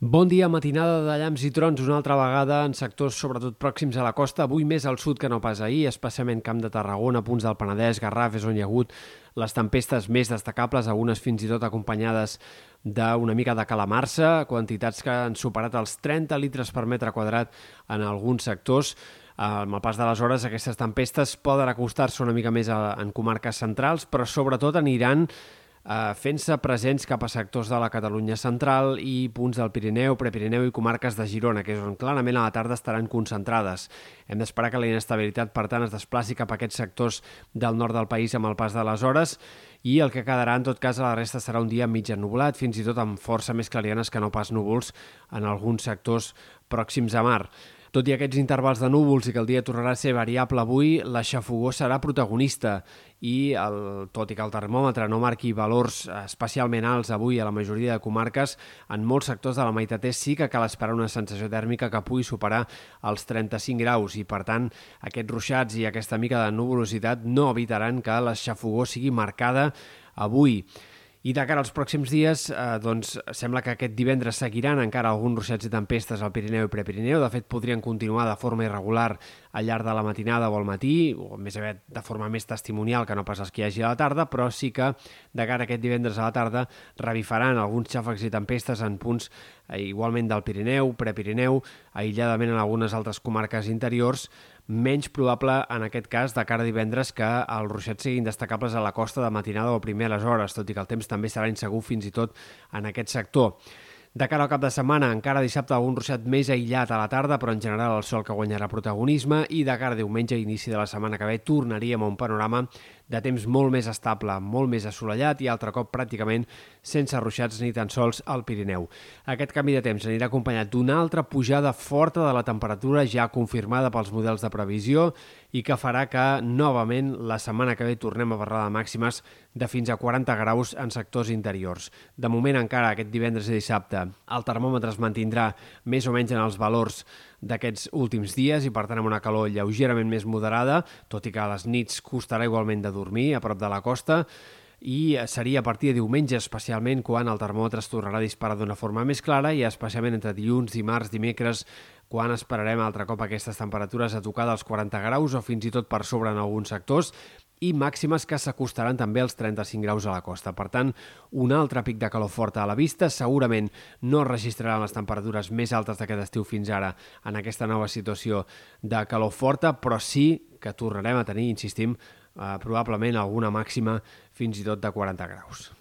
Bon dia, matinada de llamps i trons una altra vegada en sectors sobretot pròxims a la costa, avui més al sud que no pas ahir, especialment Camp de Tarragona, punts del Penedès, Garraf, és on hi ha hagut les tempestes més destacables, algunes fins i tot acompanyades d'una mica de calamarsa, quantitats que han superat els 30 litres per metre quadrat en alguns sectors. Amb el pas de les hores, aquestes tempestes poden acostar-se una mica més en comarques centrals, però sobretot aniran eh, fent-se presents cap a sectors de la Catalunya central i punts del Pirineu, Prepirineu i comarques de Girona, que és on clarament a la tarda estaran concentrades. Hem d'esperar que la inestabilitat, per tant, es desplaci cap a aquests sectors del nord del país amb el pas de les hores i el que quedarà, en tot cas, a la resta serà un dia mig ennublat, fins i tot amb força més clarianes que no pas núvols en alguns sectors pròxims a mar. Tot i aquests intervals de núvols i que el dia tornarà a ser variable avui, la xafogó serà protagonista i, el, tot i que el termòmetre no marqui valors especialment alts avui a la majoria de comarques, en molts sectors de la meitat est sí que cal esperar una sensació tèrmica que pugui superar els 35 graus i, per tant, aquests ruixats i aquesta mica de nuvolositat no evitaran que la xafogó sigui marcada avui. I de cara als pròxims dies, eh, doncs, sembla que aquest divendres seguiran encara alguns ruixats i tempestes al Pirineu i Prepirineu. De fet, podrien continuar de forma irregular al llarg de la matinada o al matí, o més aviat de forma més testimonial que no pas els que hi hagi a la tarda, però sí que de cara a aquest divendres a la tarda revifaran alguns xàfecs i tempestes en punts eh, igualment del Pirineu, Prepirineu, aïlladament en algunes altres comarques interiors, menys probable en aquest cas de cara a divendres que els ruixats siguin destacables a la costa de matinada o primer a les hores, tot i que el temps també serà insegur fins i tot en aquest sector. De cara al cap de setmana, encara dissabte algun ruixat més aïllat a la tarda, però en general el sol que guanyarà protagonisme i de cara a diumenge, inici de la setmana que ve, tornaríem a un panorama de temps molt més estable, molt més assolellat i altre cop pràcticament sense ruixats ni tan sols al Pirineu. Aquest canvi de temps anirà acompanyat d'una altra pujada forta de la temperatura ja confirmada pels models de previsió i que farà que novament la setmana que ve tornem a parlar de màximes de fins a 40 graus en sectors interiors. De moment encara aquest divendres i dissabte el termòmetre es mantindrà més o menys en els valors d'aquests últims dies i per tant amb una calor lleugerament més moderada, tot i que a les nits costarà igualment de dormir a prop de la costa i seria a partir de diumenge especialment quan el termòmetre es tornarà a disparar d'una forma més clara i especialment entre dilluns, dimarts, dimecres quan esperarem altre cop aquestes temperatures a tocar dels 40 graus o fins i tot per sobre en alguns sectors i màximes que s'acostaran també als 35 graus a la costa. Per tant, un altre pic de calor forta a la vista. Segurament no registraran les temperatures més altes d'aquest estiu fins ara en aquesta nova situació de calor forta, però sí que tornarem a tenir, insistim, eh, probablement alguna màxima fins i tot de 40 graus.